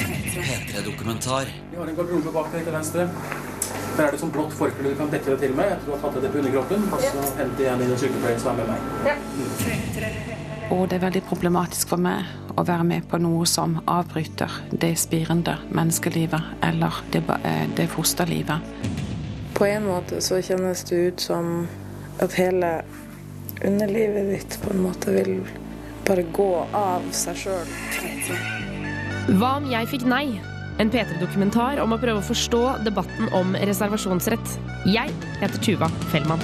P3-dokumentar. Vi har en garderobe bak deg til venstre. Der er det sånn blått forkle du kan dekke deg til med. Etter du har tatt det på underkroppen. Og så henter jeg inn en sykepleier som er med meg. Og det er veldig problematisk for meg å være med på noe som avbryter det spirende menneskelivet eller det, eh, det fosterlivet. På en måte så kjennes det ut som at hele underlivet ditt på en måte vil bare gå av seg sjøl. Hva om jeg fikk nei? En P3-dokumentar om å prøve å forstå debatten om reservasjonsrett. Jeg heter Tuva Fellmann.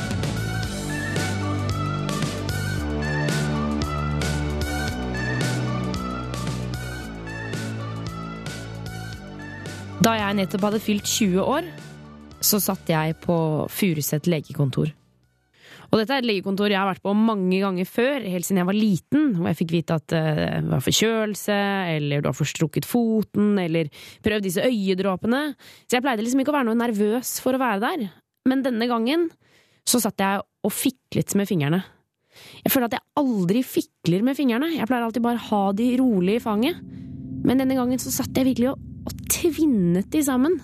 Da jeg nettopp hadde fylt 20 år, så satt jeg på Furuset legekontor. Og dette er et legekontor jeg har vært på mange ganger før, helt siden jeg var liten, hvor jeg fikk vite at eh, det var forkjølelse, eller du har forstrukket foten, eller prøv disse øyedråpene. Så jeg pleide liksom ikke å være noe nervøs for å være der. Men denne gangen så satt jeg og fiklet med fingrene. Jeg føler at jeg aldri fikler med fingrene, jeg pleier alltid bare å ha de rolig i fanget. Men denne gangen så satt jeg virkelig og, og tvinnet de sammen.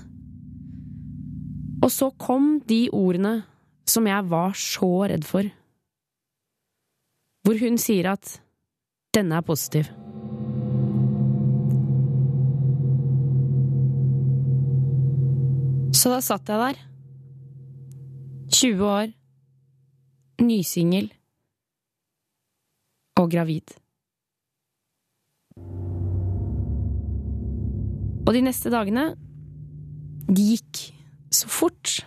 Og så kom de ordene som jeg var så redd for. Hvor hun sier at denne er positiv. Så da satt jeg der. 20 år, nysingel og gravid. Og de neste dagene, de gikk så fort.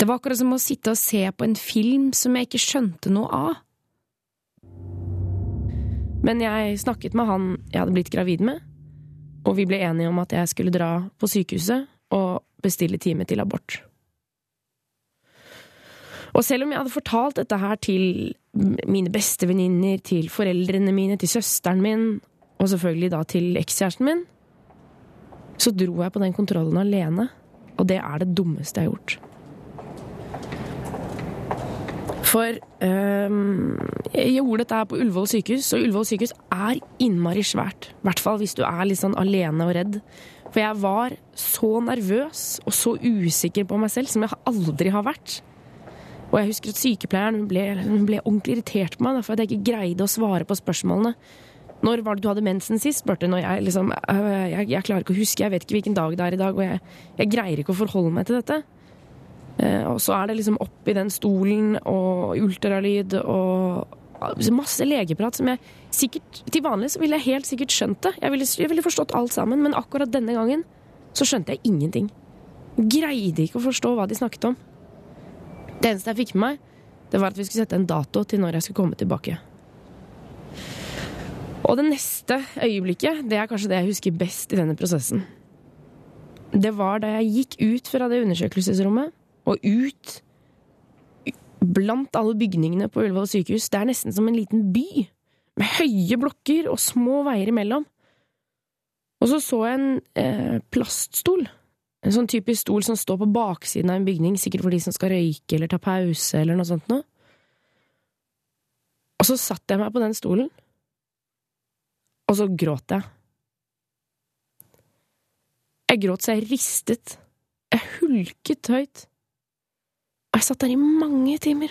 Det var akkurat som å sitte og se på en film som jeg ikke skjønte noe av. Men jeg snakket med han jeg hadde blitt gravid med, og vi ble enige om at jeg skulle dra på sykehuset og bestille time til abort. Og selv om jeg hadde fortalt dette her til mine bestevenninner, til foreldrene mine, til søsteren min, og selvfølgelig da til ekskjæresten min, så dro jeg på den kontrollen alene, og det er det dummeste jeg har gjort. For øhm, jeg gjorde dette her på Ullevål sykehus, og Ullevål sykehus er innmari svært. I hvert fall hvis du er litt sånn alene og redd. For jeg var så nervøs og så usikker på meg selv som jeg aldri har vært. Og jeg husker at sykepleieren ble, hun ble ordentlig irritert på meg for at jeg ikke greide å svare på spørsmålene. Når var det du hadde mensen sist? spurte hun. Jeg liksom «Øh, jeg, jeg klarer ikke å huske, jeg vet ikke hvilken dag det er i dag, og jeg, jeg greier ikke å forholde meg til dette. Eh, Og så er det liksom opp i den stolen og ultralyd og masse legeprat som jeg sikkert Til vanlig så ville jeg helt sikkert skjønt det. Jeg ville, jeg ville forstått alt sammen, men akkurat denne gangen så skjønte jeg ingenting. Greide ikke å forstå hva de snakket om. Det eneste jeg fikk med meg, det var at vi skulle sette en dato til når jeg skulle komme tilbake. Og det neste øyeblikket, det er kanskje det jeg husker best i denne prosessen. Det var da jeg gikk ut fra det undersøkelsesrommet og ut blant alle bygningene på Ullevål sykehus. Det er nesten som en liten by, med høye blokker og små veier imellom. Og så så jeg en eh, plaststol. En sånn typisk stol som står på baksiden av en bygning, sikkert for de som skal røyke eller ta pause eller noe sånt noe. Og så satte jeg meg på den stolen, og så gråt jeg. Jeg gråt så jeg ristet. Jeg hulket høyt. Jeg satt der i mange timer.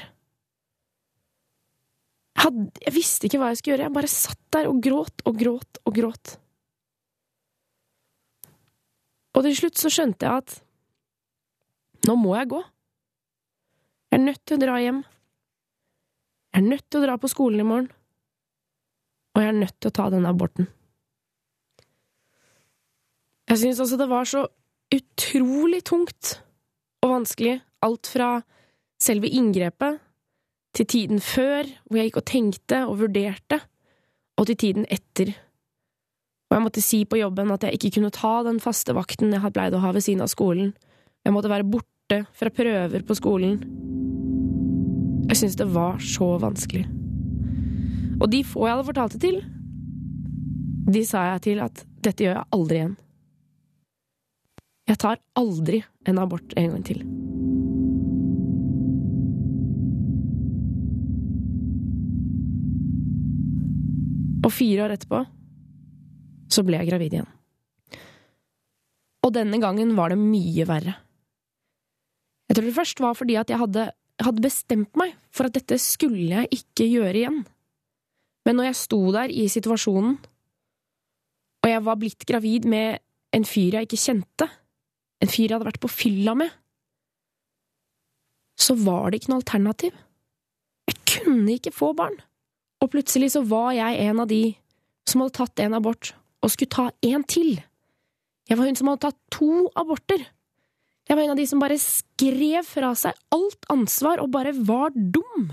Jeg, hadde, jeg visste ikke hva jeg skulle gjøre, jeg bare satt der og gråt og gråt og gråt. Og til slutt så skjønte jeg at nå må jeg gå. Jeg er nødt til å dra hjem. Jeg er nødt til å dra på skolen i morgen. Og jeg er nødt til å ta denne aborten. Jeg syns altså det var så utrolig tungt og vanskelig, alt fra selve inngrepet til tiden før, hvor jeg gikk og tenkte og vurderte, og til tiden etter. Og jeg måtte si på jobben at jeg ikke kunne ta den faste vakten jeg hadde pleid å ha ved siden av skolen. Jeg måtte være borte fra prøver på skolen. Jeg syntes det var så vanskelig. Og de få jeg hadde fortalt det til, de sa jeg til at dette gjør jeg aldri igjen. Jeg tar aldri en abort en gang til. Og fire år etterpå så ble jeg gravid igjen. Og denne gangen var det mye verre. Jeg tror det først var fordi at jeg hadde, hadde bestemt meg for at dette skulle jeg ikke gjøre igjen. Men når jeg sto der i situasjonen, og jeg var blitt gravid med en fyr jeg ikke kjente, en fyr jeg hadde vært på fylla med, så var det ikke noe alternativ. Jeg kunne ikke få barn. Og plutselig så var jeg en av de som hadde tatt en abort og skulle ta en til. Jeg var hun som hadde tatt to aborter. Jeg var en av de som bare skrev fra seg alt ansvar og bare var dum.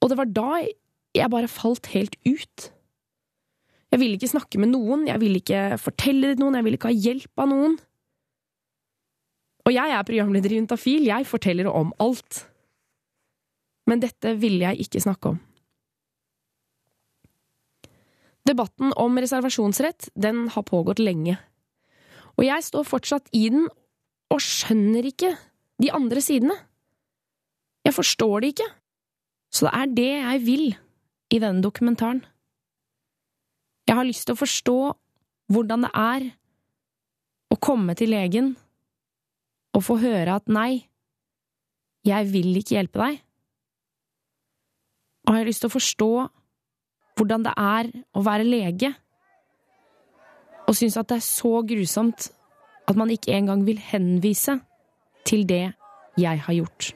Og det var da jeg bare falt helt ut. Jeg ville ikke snakke med noen, jeg ville ikke fortelle det noen, jeg ville ikke ha hjelp av noen. Og jeg er programleder i Juntafil, jeg forteller om alt. Men dette ville jeg ikke snakke om. Debatten om reservasjonsrett, den har pågått lenge. Og jeg står fortsatt i den og skjønner ikke de andre sidene. Jeg forstår det ikke. Så det er det jeg vil i denne dokumentaren. Jeg har lyst til å forstå hvordan det er å komme til legen og få høre at nei, jeg vil ikke hjelpe deg. Og jeg har lyst til å forstå hvordan det er å være lege, og synes at det er så grusomt at man ikke engang vil henvise til det jeg har gjort.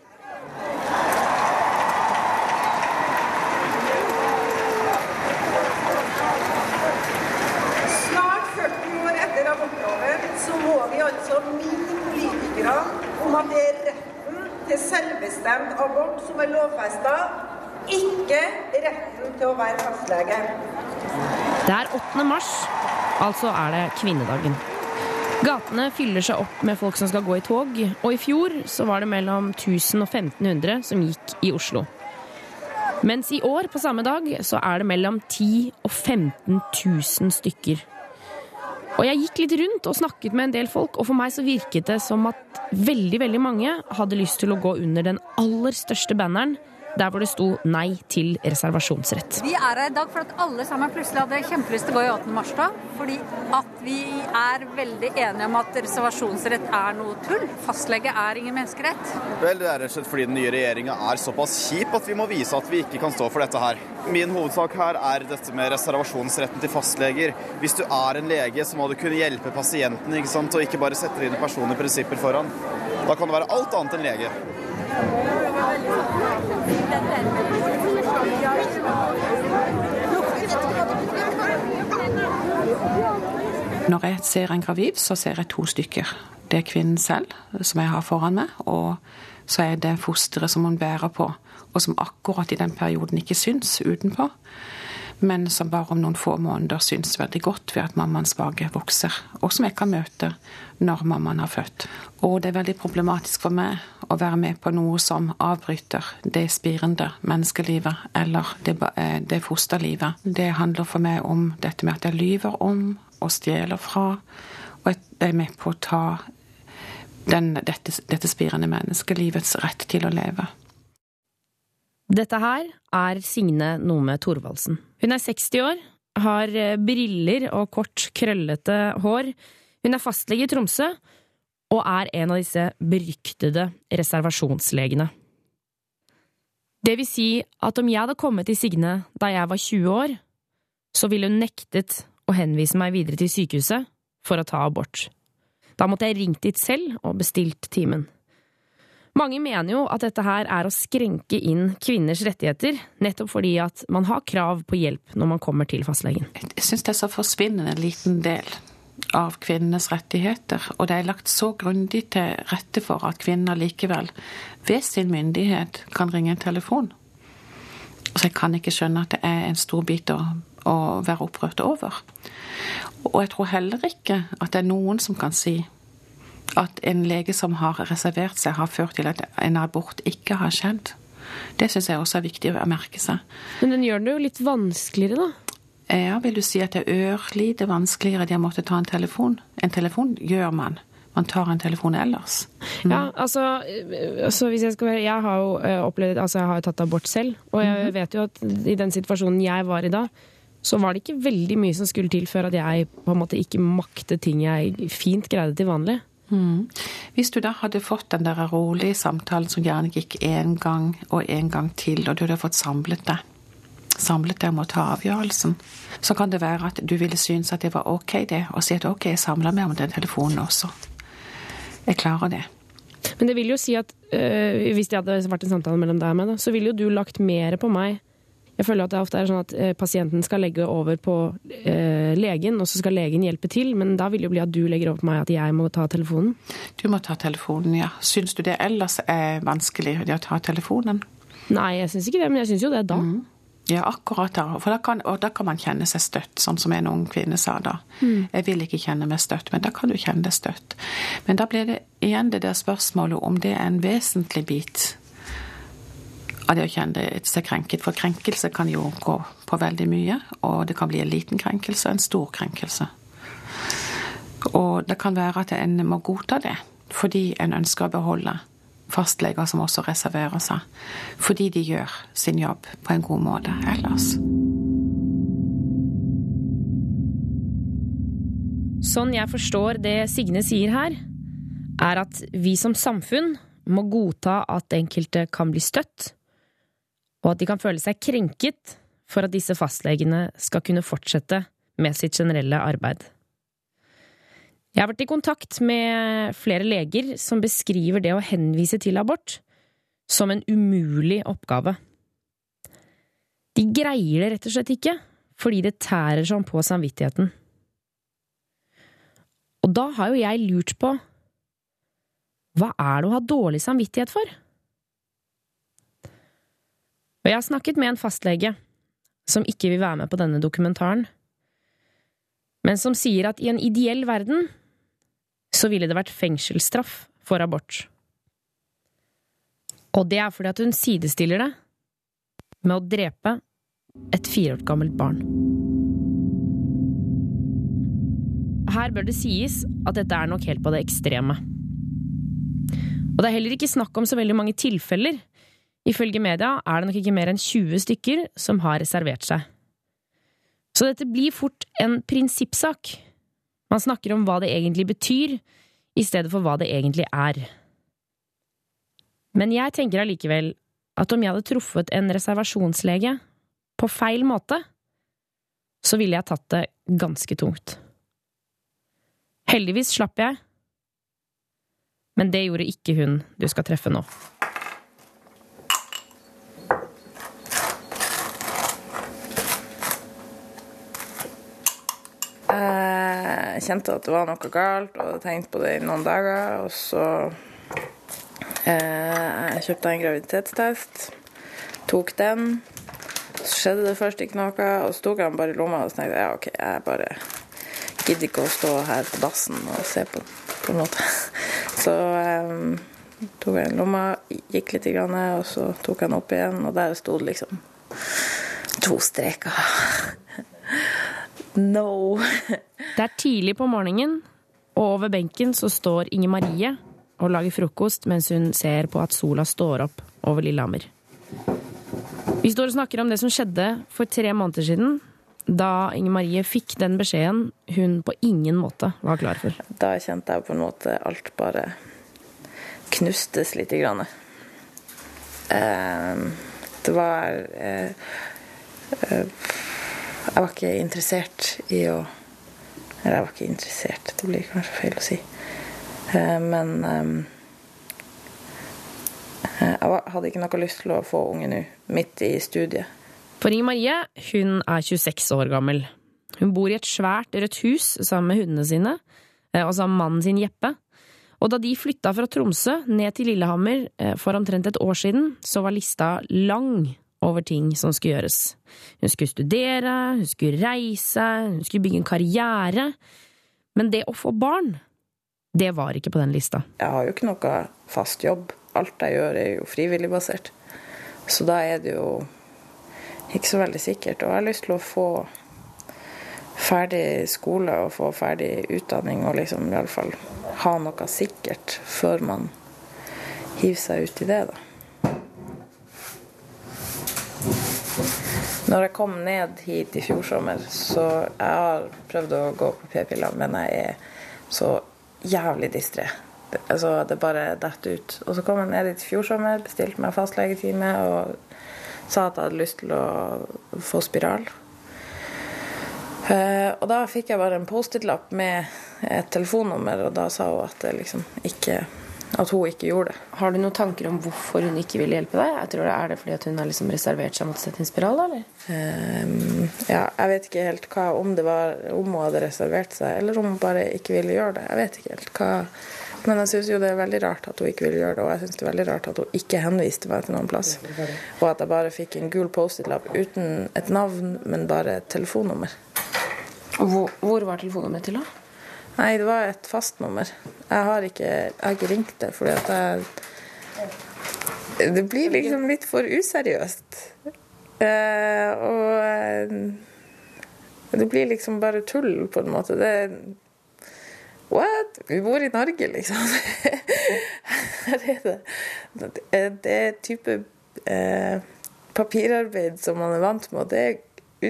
Snart 40 år etter abortloven så må vi altså minne politikere om at det er retten til selvbestemt abort som er lovfesta, ikke retten til å være fastlege. Det er 8. mars, altså er det kvinnedagen. Gatene fyller seg opp med folk som skal gå i tog, og i fjor så var det mellom 1000 og 1500 som gikk i Oslo. Mens i år, på samme dag, så er det mellom 10 og 15 000 stykker. Og jeg gikk litt rundt og snakket med en del folk, og for meg så virket det som at veldig, veldig mange hadde lyst til å gå under den aller største banneren der hvor det sto 'nei til reservasjonsrett'. Vi er her i dag for at alle sammen plutselig hadde kjempelyst til å gå i 18. mars-tog. Fordi at vi er veldig enige om at reservasjonsrett er noe tull. Fastlege er ingen menneskerett. Vel, Det er rett og slett fordi den nye regjeringa er såpass kjip at vi må vise at vi ikke kan stå for dette her. Min hovedsak her er dette med reservasjonsretten til fastleger. Hvis du er en lege, så må du kunne hjelpe pasienten, ikke sant? og ikke bare sette dine personlige prinsipper foran. Da kan du være alt annet enn lege. Når jeg ser en gravid, så ser jeg to stykker. Det er kvinnen selv, som jeg har foran meg, og så er det fosteret som hun bærer på, og som akkurat i den perioden ikke syns utenpå, men som bare om noen få måneder syns veldig godt ved at mammaens mage vokser, og som jeg kan møte når mammaen har født. Og det er veldig problematisk for meg å være med på noe som avbryter det spirende menneskelivet, eller det, det fosterlivet. Det handler for meg om dette med at jeg lyver om og stjeler fra, og jeg er med på å ta den, dette, dette spirende menneskelivets rett til å leve. Dette her er Signe Nome Thorvaldsen. Hun er 60 år, har briller og kort, krøllete hår. Hun er fastlege i Tromsø og er en av disse beryktede reservasjonslegene. Det vil si at om jeg hadde kommet til Signe da jeg var 20 år, så ville hun nektet å henvise meg videre til sykehuset for å ta abort. Da måtte jeg ringt dit selv og bestilt timen. Mange mener jo at dette her er å skrenke inn kvinners rettigheter, nettopp fordi at man har krav på hjelp når man kommer til fastlegen. Jeg syns det er så forsvinnende liten del av kvinnenes rettigheter, og det er lagt så grundig til rette for at kvinner likevel ved sin myndighet kan ringe en telefon. Så jeg kan ikke skjønne at det er en stor bit å, å være opprørt over. Og jeg tror heller ikke at det er noen som kan si at en lege som har reservert seg, har ført til at en abort ikke har skjedd. Det syns jeg også er viktig å merke seg. Men den gjør det jo litt vanskeligere, da? Ja, vil du si at det er ørlite vanskeligere de har måttet ta en telefon? En telefon gjør man. Man tar en telefon ellers. Mm. Ja, altså, altså, hvis jeg skal være Jeg har jo opplevd Altså, jeg har jo tatt abort selv, og jeg -hmm. vet jo at i den situasjonen jeg var i da, så var det ikke veldig mye som skulle til før at jeg på en måte ikke maktet ting jeg fint greide til vanlig. Mm. Hvis du da hadde fått den der rolige samtalen som gjerne gikk én gang og en gang til, og du hadde fått samlet deg, samlet deg om å ta avgjørelsen, så kan det være at du ville synes at det var ok, det, og si at ok, jeg samler meg om den telefonen også. Jeg klarer det. Men det vil jo si at øh, hvis det hadde vært en samtale mellom deg og meg, så ville jo du lagt mer på meg jeg føler at det ofte er sånn at eh, pasienten skal legge over på eh, legen, og så skal legen hjelpe til, men da vil det jo bli at du legger over på meg at jeg må ta telefonen. Du må ta telefonen, ja. Syns du det ellers er vanskelig, det å ta telefonen? Nei, jeg syns ikke det, men jeg syns jo det da. Mm. Ja, akkurat da. For da kan, og da kan man kjenne seg støtt, sånn som en ung kvinne sa da. Mm. Jeg vil ikke kjenne meg støtt, men da kan du kjenne deg støtt. Men da blir det igjen det der spørsmålet om det er en vesentlig bit av det å kjenne seg krenket. For krenkelse kan jo gå på veldig mye, og det kan bli en liten krenkelse en stor krenkelse. Og det kan være at en må godta det fordi en ønsker å beholde fastleger som også reserverer seg. Fordi de gjør sin jobb på en god måte ellers. Sånn jeg forstår det Signe sier her, er at vi som samfunn må godta at enkelte kan bli støtt, og at de kan føle seg krenket for at disse fastlegene skal kunne fortsette med sitt generelle arbeid. Jeg har vært i kontakt med flere leger som beskriver det å henvise til abort som en umulig oppgave. De greier det rett og slett ikke, fordi det tærer sånn på samvittigheten. Og da har jo jeg lurt på hva er det å ha dårlig samvittighet for? Og jeg har snakket med en fastlege som ikke vil være med på denne dokumentaren, men som sier at i en ideell verden så ville det vært fengselsstraff for abort. Og det er fordi at hun sidestiller det med å drepe et fire år gammelt barn. Her bør det sies at dette er nok helt på det ekstreme. Og det er heller ikke snakk om så veldig mange tilfeller Ifølge media er det nok ikke mer enn 20 stykker som har reservert seg. Så dette blir fort en prinsippsak. Man snakker om hva det egentlig betyr, i stedet for hva det egentlig er. Men jeg tenker allikevel at om jeg hadde truffet en reservasjonslege på feil måte, så ville jeg tatt det ganske tungt. Heldigvis slapp jeg, men det gjorde ikke hun du skal treffe nå. Jeg kjente at det var noe galt, og tenkte på det i noen dager. Og så eh, kjøpte jeg en graviditetstest, tok den. Så skjedde det først ikke noe, og så tok jeg den bare i lomma og så tenkte jeg, ja, OK, jeg bare gidder ikke å stå her på dassen og se på den, på en måte. Så eh, tok jeg den i lomma, gikk litt, grann, og så tok jeg den opp igjen, og der sto det liksom to streker. No. det er tidlig på morgenen, og over benken så står Inger Marie og lager frokost mens hun ser på at sola står opp over Lillehammer. Vi står og snakker om det som skjedde for tre måneder siden, da Inger Marie fikk den beskjeden hun på ingen måte var klar for. Da kjente jeg på en måte alt bare knustes lite grann. Uh, det var uh, uh, jeg var ikke interessert i å Eller jeg var ikke interessert, det blir kanskje feil å si. Eh, men ehm, eh, jeg hadde ikke noe lyst til å få unge nå, midt i studiet. For Inger Marie hun er 26 år gammel. Hun bor i et svært rødt hus sammen med hundene sine, eh, og sammen med mannen sin Jeppe. Og da de flytta fra Tromsø ned til Lillehammer for omtrent et år siden, så var lista lang over ting som skulle gjøres. Hun skulle studere, hun skulle reise, hun skulle bygge en karriere. Men det å få barn, det var ikke på den lista. Jeg har jo ikke noe fast jobb. Alt jeg gjør, er jo frivilligbasert. Så da er det jo ikke så veldig sikkert. Og jeg har lyst til å få ferdig skole og få ferdig utdanning og liksom iallfall ha noe sikkert før man hiver seg ut i det, da. Når jeg kom ned hit i fjor sommer, så jeg har prøvd å gå på p-piller, men jeg er så jævlig distré. Det, altså, det bare detter ut. Og så kom jeg ned hit i fjor sommer, bestilte meg fastlegetime og sa at jeg hadde lyst til å få spiral. Uh, og da fikk jeg bare en Post-It-lapp med et telefonnummer, og da sa hun at det liksom ikke at hun ikke gjorde det. Har du noen tanker om hvorfor hun ikke ville hjelpe deg? Jeg tror det Er det fordi hun har liksom reservert seg mot å sette inn spiral? eller? Um, ja, jeg vet ikke helt hva, om det var om hun hadde reservert seg, eller om hun bare ikke ville gjøre det. Jeg vet ikke helt hva men jeg syns jo det er veldig rart at hun ikke ville gjøre det, og jeg syns det er veldig rart at hun ikke henviste meg til noen plass. Og at jeg bare fikk en gul Post-It-lapp uten et navn, men bare et telefonnummer. Hvor, hvor var telefonnummeret til, da? Nei, det var et fastnummer. Jeg har ikke, jeg har ikke ringt det, fordi at jeg Det blir liksom litt for useriøst. Eh, og eh, det blir liksom bare tull, på en måte. Det What? Vi bor i Norge, liksom. Her er det Det er type eh, papirarbeid som man er vant med, og det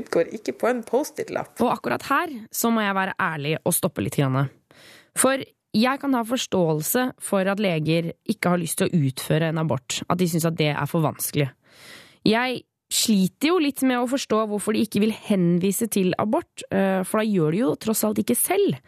utgår ikke på en Post-It-lapp. Og akkurat her så må jeg være ærlig og stoppe litt. For jeg kan ha forståelse for at leger ikke har lyst til å utføre en abort, at de syns at det er for vanskelig. Jeg sliter jo litt med å forstå hvorfor de ikke vil henvise til abort, eh, for da gjør de jo tross alt ikke selv.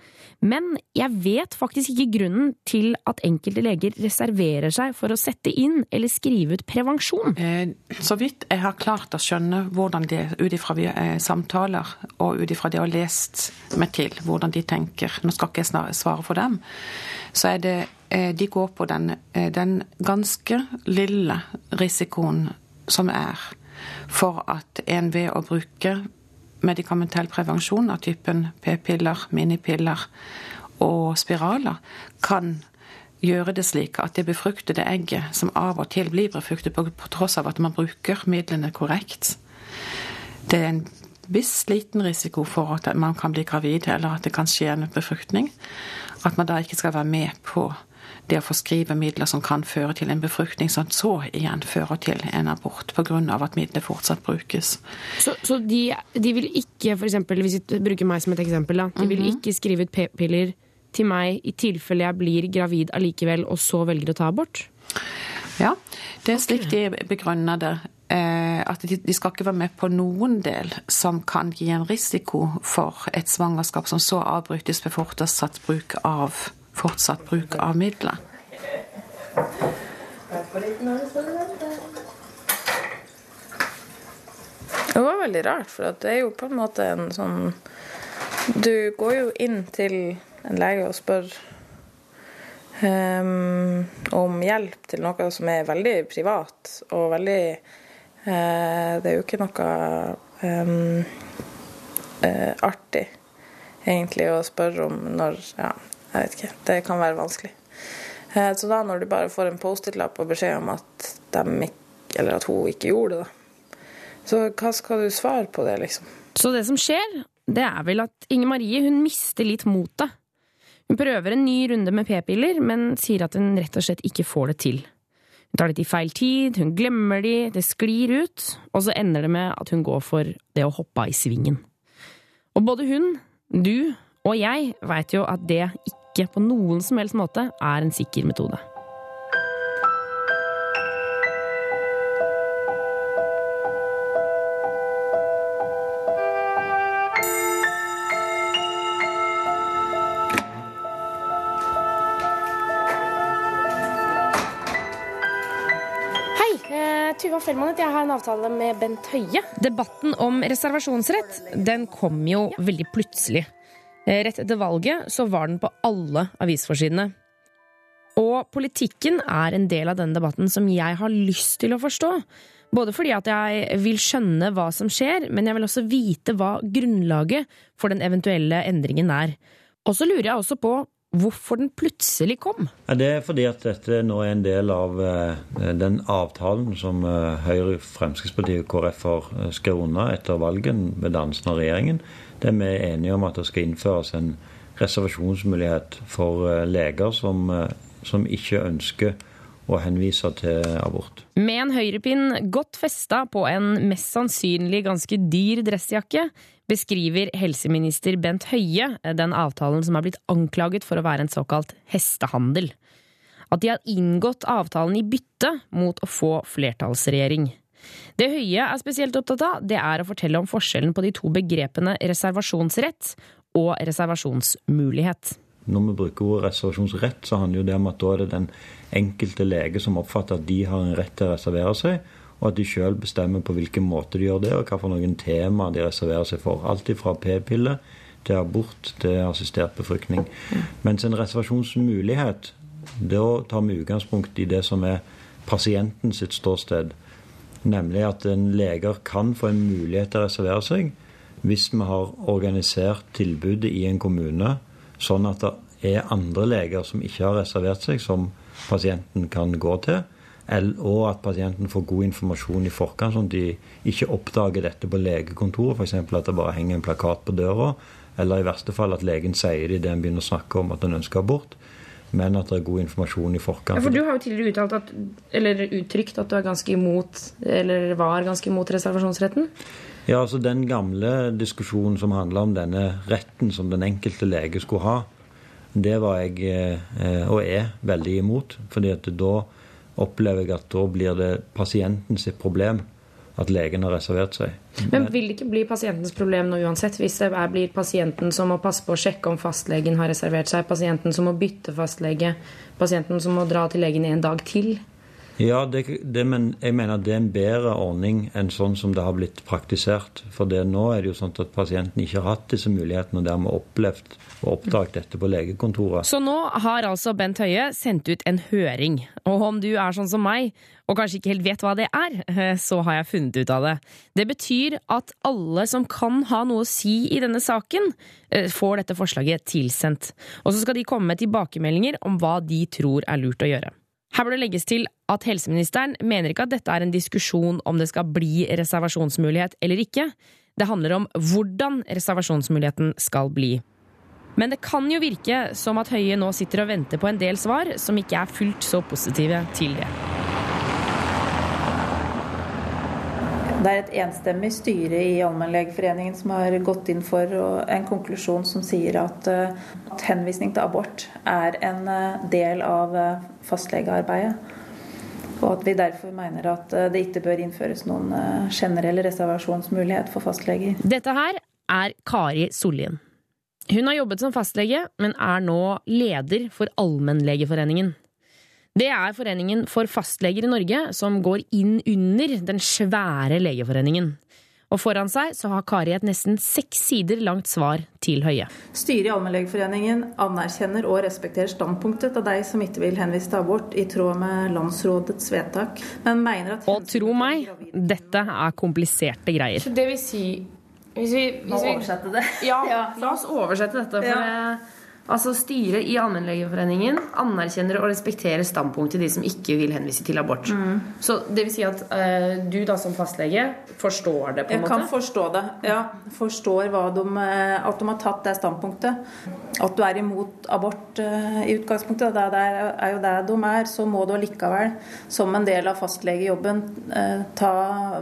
Men jeg vet faktisk ikke grunnen til at enkelte leger reserverer seg for å sette inn eller skrive ut prevensjon. Eh, så vidt jeg har klart å skjønne hvordan det, ut ifra eh, samtaler og ut ifra det jeg har lest meg til, hvordan de tenker, nå skal ikke jeg svare for dem, så er det de går på den, den ganske lille risikoen som er for at en ved å bruke medikamentell prevensjon av typen p-piller, minipiller og spiraler kan gjøre det slik at det befruktede egget, som av og til blir befruktet på, på tross av at man bruker midlene korrekt, det er en viss liten risiko for at man kan bli gravid, eller at det kan skje en befruktning. At man da ikke skal være med på det å forskrive midler som kan føre til en befruktning, som så igjen fører til en abort pga. at midler fortsatt brukes. Så, så de, de, vil ikke, for eksempel, hvis vi bruker meg som et eksempel, da, de vil mhm. ikke skrive ut p-piller til meg i tilfelle jeg blir gravid allikevel, og så velger å ta abort? Ja, det er slik de begrunner det. Eh, at de, de, skal ikke være med på noen del som kan gi en risiko for et svangerskap som så avbrytes ved fortsatt bruk av fortsatt bruk av midler. Det var veldig rart, for det er jo på en måte en sånn Du går jo inn til en lege og spør um, om hjelp til noe som er veldig privat og veldig uh, Det er jo ikke noe um, uh, artig, egentlig, å spørre om når ja, jeg vet ikke. Det kan være vanskelig. Eh, så da når du bare får en Post-It-lapp og beskjed om at, de, at, hun ikke gjorde det, så hva skal du svare på det, liksom? Så det som skjer, det er vel at Inger Marie hun mister litt motet. Hun prøver en ny runde med p-piller, men sier at hun rett og slett ikke får det til. Hun tar det i feil tid, hun glemmer de, det sklir ut, og så ender det med at hun går for det å hoppe av i svingen. Og både hun, du og jeg veit jo at det ikke på noen som helst måte er en sikker metode. Eh, Tuva Fellmann jeg har en avtale med Bent Høie. Debatten om reservasjonsrett den kom jo veldig plutselig. Eh, rett etter valget så var den på alle avisforsidene. Og politikken er en del av denne debatten som jeg har lyst til å forstå. Både fordi at jeg vil skjønne hva som skjer, men jeg vil også vite hva grunnlaget for den eventuelle endringen er. Og så lurer jeg også på hvorfor den plutselig kom. Det er fordi at dette nå er en del av eh, den avtalen som eh, Høyre, Fremskrittspartiet og KrF har skrevet under etter valget ved dannelsen av regjeringen der vi er enige om at det skal innføres en reservasjonsmulighet for eh, leger som, eh, som ikke ønsker å henvise til abort. Med en høyrepinn godt festa på en mest sannsynlig ganske dyr dressjakke, beskriver helseminister Bent Høie den avtalen som er blitt anklaget for å være en såkalt hestehandel. At de har inngått avtalen i bytte mot å få flertallsregjering. Det Høie er spesielt opptatt av, det er å fortelle om forskjellen på de to begrepene reservasjonsrett og reservasjonsmulighet. Når vi bruker ordet reservasjonsrett, så handler det om at da er det den enkelte lege som oppfatter at de har en rett til å reservere seg, og at de sjøl bestemmer på hvilken måte de gjør det, og hva for noen tema de reserverer seg for. Alt fra p-pille til abort til assistert befruktning. Mens en reservasjonsmulighet, da tar vi utgangspunkt i det som er pasienten sitt ståsted. Nemlig at en leger kan få en mulighet til å reservere seg hvis vi har organisert tilbudet i en kommune sånn at det er andre leger som ikke har reservert seg, som pasienten kan gå til. Og at pasienten får god informasjon i forkant, sånn at de ikke oppdager dette på legekontoret. F.eks. at det bare henger en plakat på døra, eller i verste fall at legen sier det idet en begynner å snakke om at en ønsker abort. Men at det er god informasjon i forkant. Ja, for Du har jo tidligere at, eller uttrykt at du er ganske imot, eller var ganske imot reservasjonsretten? Ja, altså Den gamle diskusjonen som handla om denne retten som den enkelte lege skulle ha, det var jeg, eh, og er, veldig imot. fordi at da opplever jeg at da blir det pasienten sitt problem at legen har reservert seg. Men vil det ikke bli pasientens problem nå uansett, hvis det blir pasienten som må passe på å sjekke om fastlegen har reservert seg, pasienten som må bytte fastlege, pasienten som må dra til legen en dag til? Ja, det, det, men jeg mener det er en bedre ordning enn sånn som det har blitt praktisert. For det, nå er det jo sånn at pasienten ikke har hatt disse mulighetene og dermed opplevd og oppdaget dette på legekontoret. Så nå har altså Bent Høie sendt ut en høring. Og om du er sånn som meg, og kanskje ikke helt vet hva det er, så har jeg funnet ut av det. Det betyr at alle som kan ha noe å si i denne saken, eh, får dette forslaget tilsendt. Og så skal de komme med tilbakemeldinger om hva de tror er lurt å gjøre. Her bør det legges til at helseministeren mener ikke at dette er en diskusjon om det skal bli reservasjonsmulighet eller ikke. Det handler om hvordan reservasjonsmuligheten skal bli. Men det kan jo virke som at Høie nå sitter og venter på en del svar som ikke er fullt så positive til det. Det er et enstemmig styre i Allmennlegeforeningen som har gått inn for en konklusjon som sier eh, at henvisning til abort er en eh, del av eh, fastlegearbeidet. Og at vi derfor mener at det ikke bør innføres noen generell reservasjonsmulighet for fastleger. Dette her er Kari Sollien. Hun har jobbet som fastlege, men er nå leder for Allmennlegeforeningen. Det er foreningen for fastleger i Norge, som går inn under den svære legeforeningen. Og foran seg så har Kari et nesten seks sider langt svar til Høie. Styret i Allmennlegeforeningen anerkjenner og respekterer standpunktet av de som ikke vil henvise til abort i tråd med landsrådets vedtak, men mener at Og tro meg, dette er kompliserte greier. Så det vil si hvis vi, hvis vi oversette det. Ja, la oss oversette dette. For Ja. Altså Styret i Allmennlegeforeningen anerkjenner og respekterer standpunktet de som ikke vil henvise til abort. Mm. Så det vil si at eh, du da som fastlege forstår det, på en Jeg måte? kan forstå det. Ja, forstår hva de, eh, at de har tatt det standpunktet. At du er imot abort eh, i utgangspunktet. Det er, er jo det de er. Så må du allikevel, som en del av fastlegejobben, eh, ta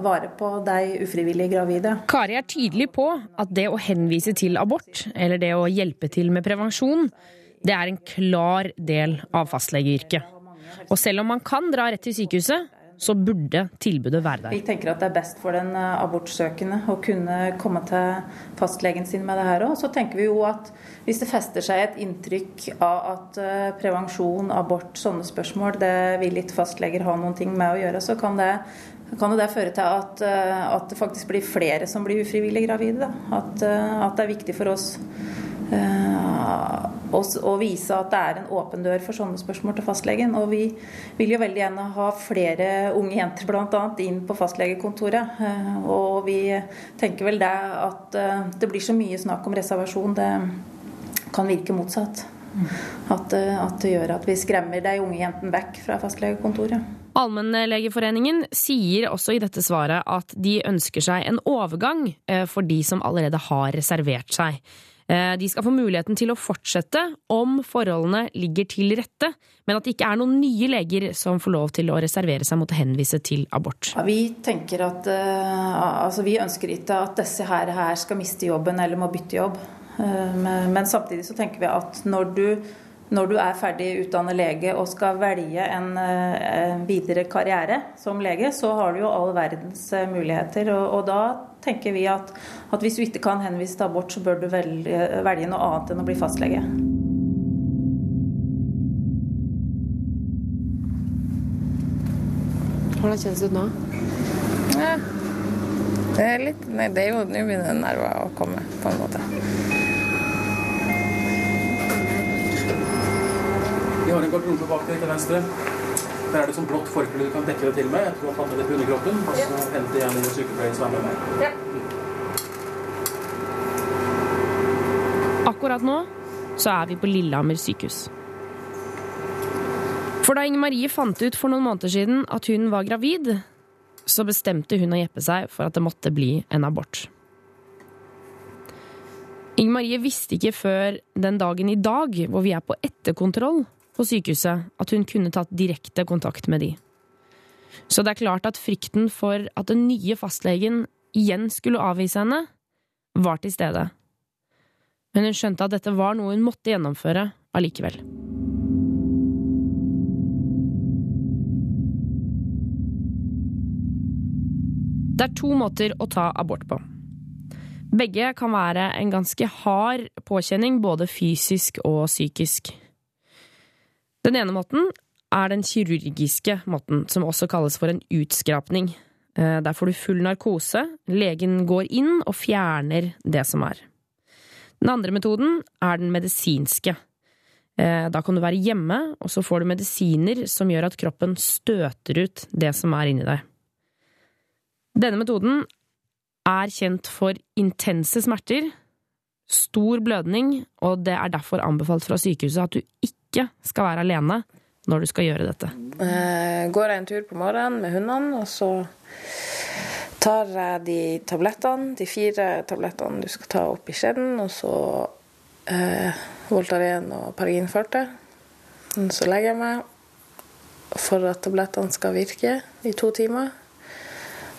vare på de ufrivillig gravide. Kari er tydelig på at det å henvise til abort, eller det å hjelpe til med prevensjon, det er en klar del av fastlegeyrket. Og selv om man kan dra rett til sykehuset, så burde tilbudet være der. Vi tenker at det er best for den eh, abortsøkende å kunne komme til fastlegen sin med det her òg. Så tenker vi jo at hvis det fester seg et inntrykk av at eh, prevensjon, abort, sånne spørsmål, det vil ikke fastleger ha noen ting med å gjøre, så kan det kan jo det føre til at, eh, at det faktisk blir flere som blir ufrivillig gravide. At, at det er viktig for oss eh, å vise at det er en åpen dør for sånne spørsmål til fastlegen. Og vi vil jo veldig gjerne ha flere unge jenter bl.a. inn på fastlegekontoret. Eh, og vi tenker vel det at eh, det blir så mye snakk om reservasjon. Det kan virke motsatt. At, at det gjør at vi skremmer de unge jentene vekk fra fastlegekontoret. Allmennlegeforeningen sier også i dette svaret at de ønsker seg en overgang for de som allerede har reservert seg. Eh, de skal få muligheten til å fortsette om forholdene ligger til rette, men at det ikke er noen nye leger som får lov til å reservere seg mot å henvise til abort. Vi tenker at uh, altså vi ønsker ikke at disse her, her, skal miste jobben eller må bytte jobb. Uh, men, men, samtidig så tenker vi at når du, når du er ferdig utdannet lege og skal velge en, uh, videre karriere som lege, så har du jo all verdens muligheter. Og, og da tenker vi at, at, hvis du ikke kan henvise til abort, så bør du velge, velge noe annet enn å bli fastlege. Hvordan kjennes det ut nå? Ja. Det er litt Nei, det er jo Nå begynner nerver å komme, på en måte. Vi har en garderobe bak deg til venstre. Der er det sånn blått forkle du kan dekke deg til med. Jeg tror det på underkroppen. Og så henter jeg en sykepleier som er med meg. Ja. Akkurat nå så er vi på Lillehammer sykehus. For da Inger Marie fant ut for noen måneder siden at hun var gravid, så bestemte hun og Jeppe seg for at det måtte bli en abort. Inger Marie visste ikke før den dagen i dag, hvor vi er på etterkontroll, på sykehuset at hun kunne tatt direkte kontakt med de. Så det er klart at frykten for at den nye fastlegen igjen skulle avvise henne, var til stede. Men hun skjønte at dette var noe hun måtte gjennomføre allikevel. Det er to måter å ta abort på. Begge kan være en ganske hard påkjenning, både fysisk og psykisk. Den ene måten er den kirurgiske måten, som også kalles for en utskrapning. Eh, der får du full narkose, legen går inn og fjerner det som er. Den andre metoden er den medisinske. Eh, da kan du være hjemme, og så får du medisiner som gjør at kroppen støter ut det som er inni deg. Denne metoden er kjent for intense smerter, stor blødning, og det er derfor anbefalt fra sykehuset at du ikke ikke skal være alene når du skal gjøre dette? Jeg går jeg en tur på morgenen med hundene, og så tar jeg de tablettene, de fire tablettene du skal ta opp i skjeden, og så eh, Voltaren og Paragin 40. Så legger jeg meg for at tablettene skal virke i to timer.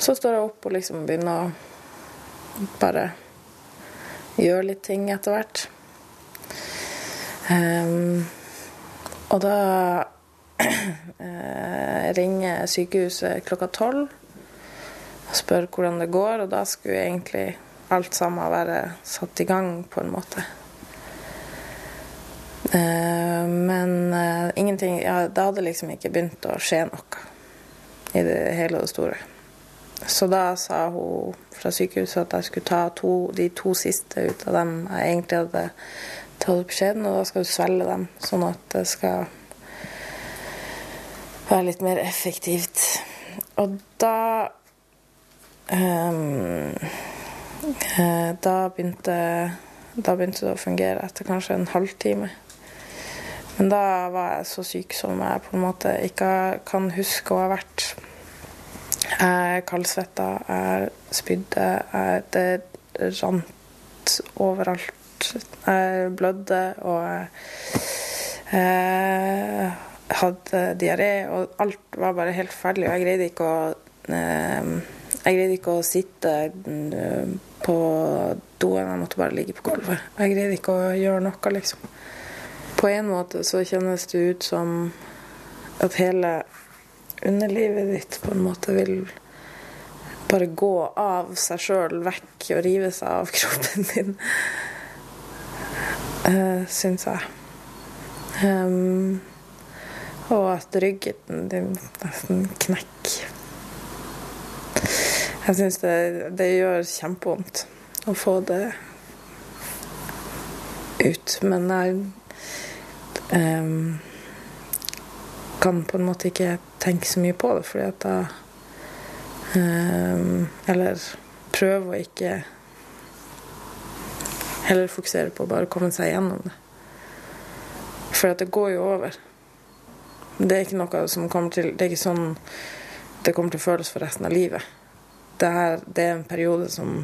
Så står jeg opp og liksom begynner å bare gjøre litt ting etter hvert. Um, og da eh, ringer sykehuset klokka tolv og spør hvordan det går, og da skulle egentlig alt sammen være satt i gang, på en måte. Eh, men eh, ingenting ja, Det hadde liksom ikke begynt å skje noe i det hele og det store. Så da sa hun fra sykehuset at jeg skulle ta to, de to siste ut av dem jeg egentlig hadde ta på skjeden, og da skal du svelge dem, sånn at det skal være litt mer effektivt. Og da um, Da begynte da begynte det å fungere etter kanskje en halvtime. Men da var jeg så syk som jeg på en måte ikke kan huske å ha vært. Jeg kaldsvetta, jeg spydde, jeg, det rant overalt. Jeg blødde, og eh, hadde diaré, og alt var bare helt ferdig. Og jeg greide ikke å eh, jeg greide ikke å sitte eh, på doen, jeg måtte bare ligge på gulvet. Jeg greide ikke å gjøre noe, liksom. På en måte så kjennes det ut som at hele underlivet ditt på en måte vil bare gå av seg sjøl vekk og rive seg av kroppen din uh, syns jeg. Um, og at ryggen din nesten knekker. Jeg syns det, det, gjør kjempevondt å få det ut. Men jeg um, kan på en måte ikke tenke så mye på det, fordi at da um, Eller prøve å ikke heller fokusere på å bare komme seg gjennom det. For at det går jo over. Det er ikke noe som kommer til Det er ikke sånn det kommer til å føles for resten av livet. Det, her, det er en periode som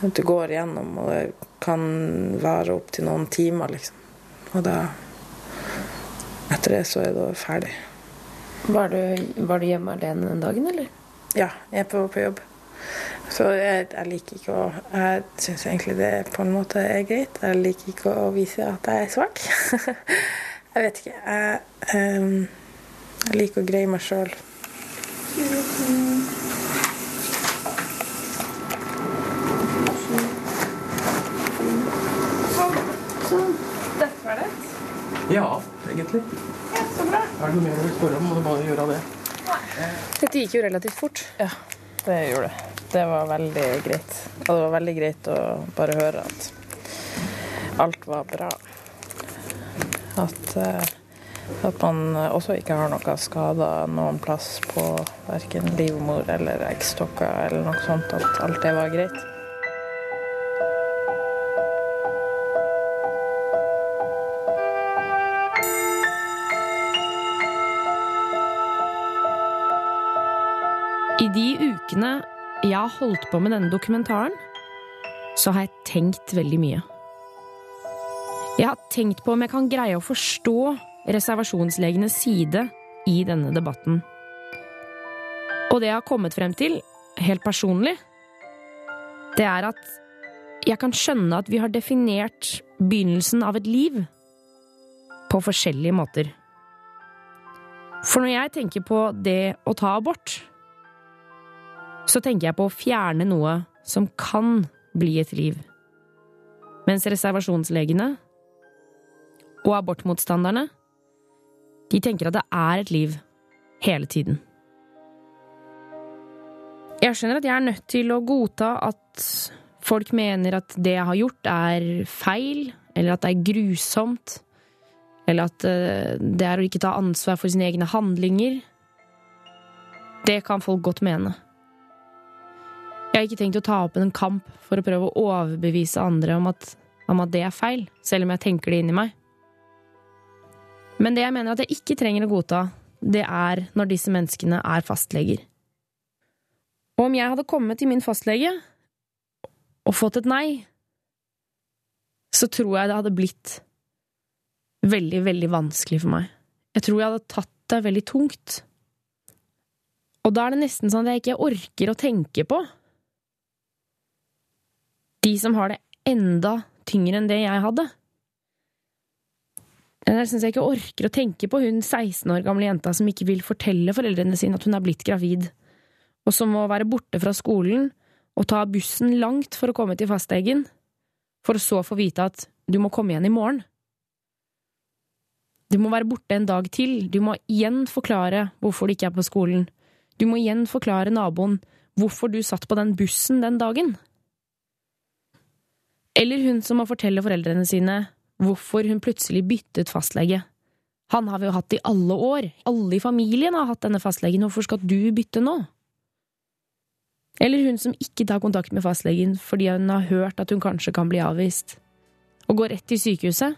du går igjennom, og det kan være opptil noen timer, liksom. Og da Etter det så er det ferdig. Var du, var du hjemme alene den dagen, eller? Ja, jeg var på jobb. Så jeg, jeg liker ikke å Jeg syns egentlig det på en måte er greit. Jeg liker ikke å vise at jeg er svak. jeg vet ikke. Jeg, um, jeg liker å greie meg sjøl. Ja, egentlig. Ja, så bra. Er det noe mer du vil spørre om, må du bare gjøre det. Dette gikk jo relativt fort. Ja, det gjorde det. Det var veldig greit. Og det var veldig greit å bare høre at alt var bra. At, uh, at man også ikke har noe skader noen plass på verken livmor eller eggstokker eller noe sånt. At alt det var greit. I de ukene jeg har holdt på med denne dokumentaren, så har jeg tenkt veldig mye. Jeg har tenkt på om jeg kan greie å forstå reservasjonslegenes side i denne debatten. Og det jeg har kommet frem til, helt personlig, det er at jeg kan skjønne at vi har definert begynnelsen av et liv på forskjellige måter. For når jeg tenker på det å ta abort, så tenker jeg på å fjerne noe som kan bli et liv. Mens reservasjonslegene og abortmotstanderne, de tenker at det er et liv hele tiden. Jeg skjønner at jeg er nødt til å godta at folk mener at det jeg har gjort, er feil, eller at det er grusomt, eller at eh, det er å ikke ta ansvar for sine egne handlinger. Det kan folk godt mene. Jeg har ikke tenkt å ta opp en kamp for å prøve å overbevise andre om at, om at det er feil, selv om jeg tenker det inni meg. Men det jeg mener at jeg ikke trenger å godta, det er når disse menneskene er fastleger. Og om jeg hadde kommet til min fastlege og fått et nei, så tror jeg det hadde blitt veldig, veldig vanskelig for meg. Jeg tror jeg hadde tatt det veldig tungt. Og da er det nesten sånn at jeg ikke orker å tenke på de som har det enda tyngre enn det jeg hadde. Jeg syns jeg ikke orker å tenke på hun 16 år gamle jenta som ikke vil fortelle foreldrene sine at hun er blitt gravid, og som må være borte fra skolen og ta bussen langt for å komme til fastlegen, for så å få vite at du må komme igjen i morgen. Du må være borte en dag til, du må igjen forklare hvorfor du ikke er på skolen, du må igjen forklare naboen hvorfor du satt på den bussen den dagen. Eller hun som må fortelle foreldrene sine hvorfor hun plutselig byttet fastlege. Han har vi jo hatt i alle år, alle i familien har hatt denne fastlegen, hvorfor skal du bytte nå? Eller hun som ikke tar kontakt med fastlegen fordi hun har hørt at hun kanskje kan bli avvist, og går rett til sykehuset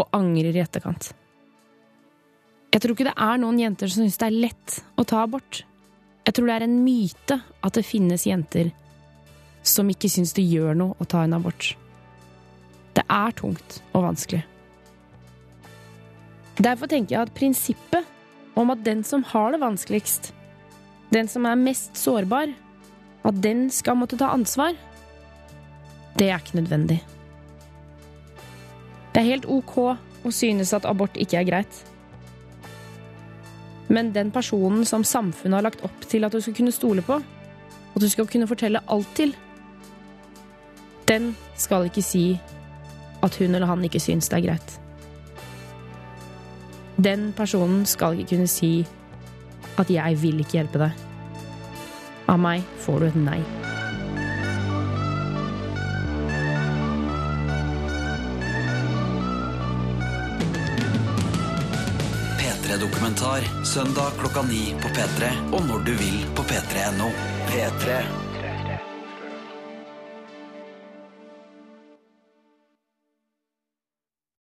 og angrer i etterkant. Jeg tror ikke det er noen jenter som syns det er lett å ta abort. Jeg tror det er en myte at det finnes jenter som ikke syns det gjør noe å ta en abort. Det er tungt og vanskelig. Derfor tenker jeg at prinsippet om at den som har det vanskeligst, den som er mest sårbar, at den skal måtte ta ansvar, det er ikke nødvendig. Det er helt ok å synes at abort ikke er greit. Men den personen som samfunnet har lagt opp til at du skal kunne stole på, og du skal kunne fortelle alt til, den skal ikke si at hun eller han ikke syns det er greit. Den personen skal ikke kunne si at 'jeg vil ikke hjelpe deg'. Av meg får du et nei. P3-dokumentar søndag klokka ni på P3 og når du vil på p3.no. P3.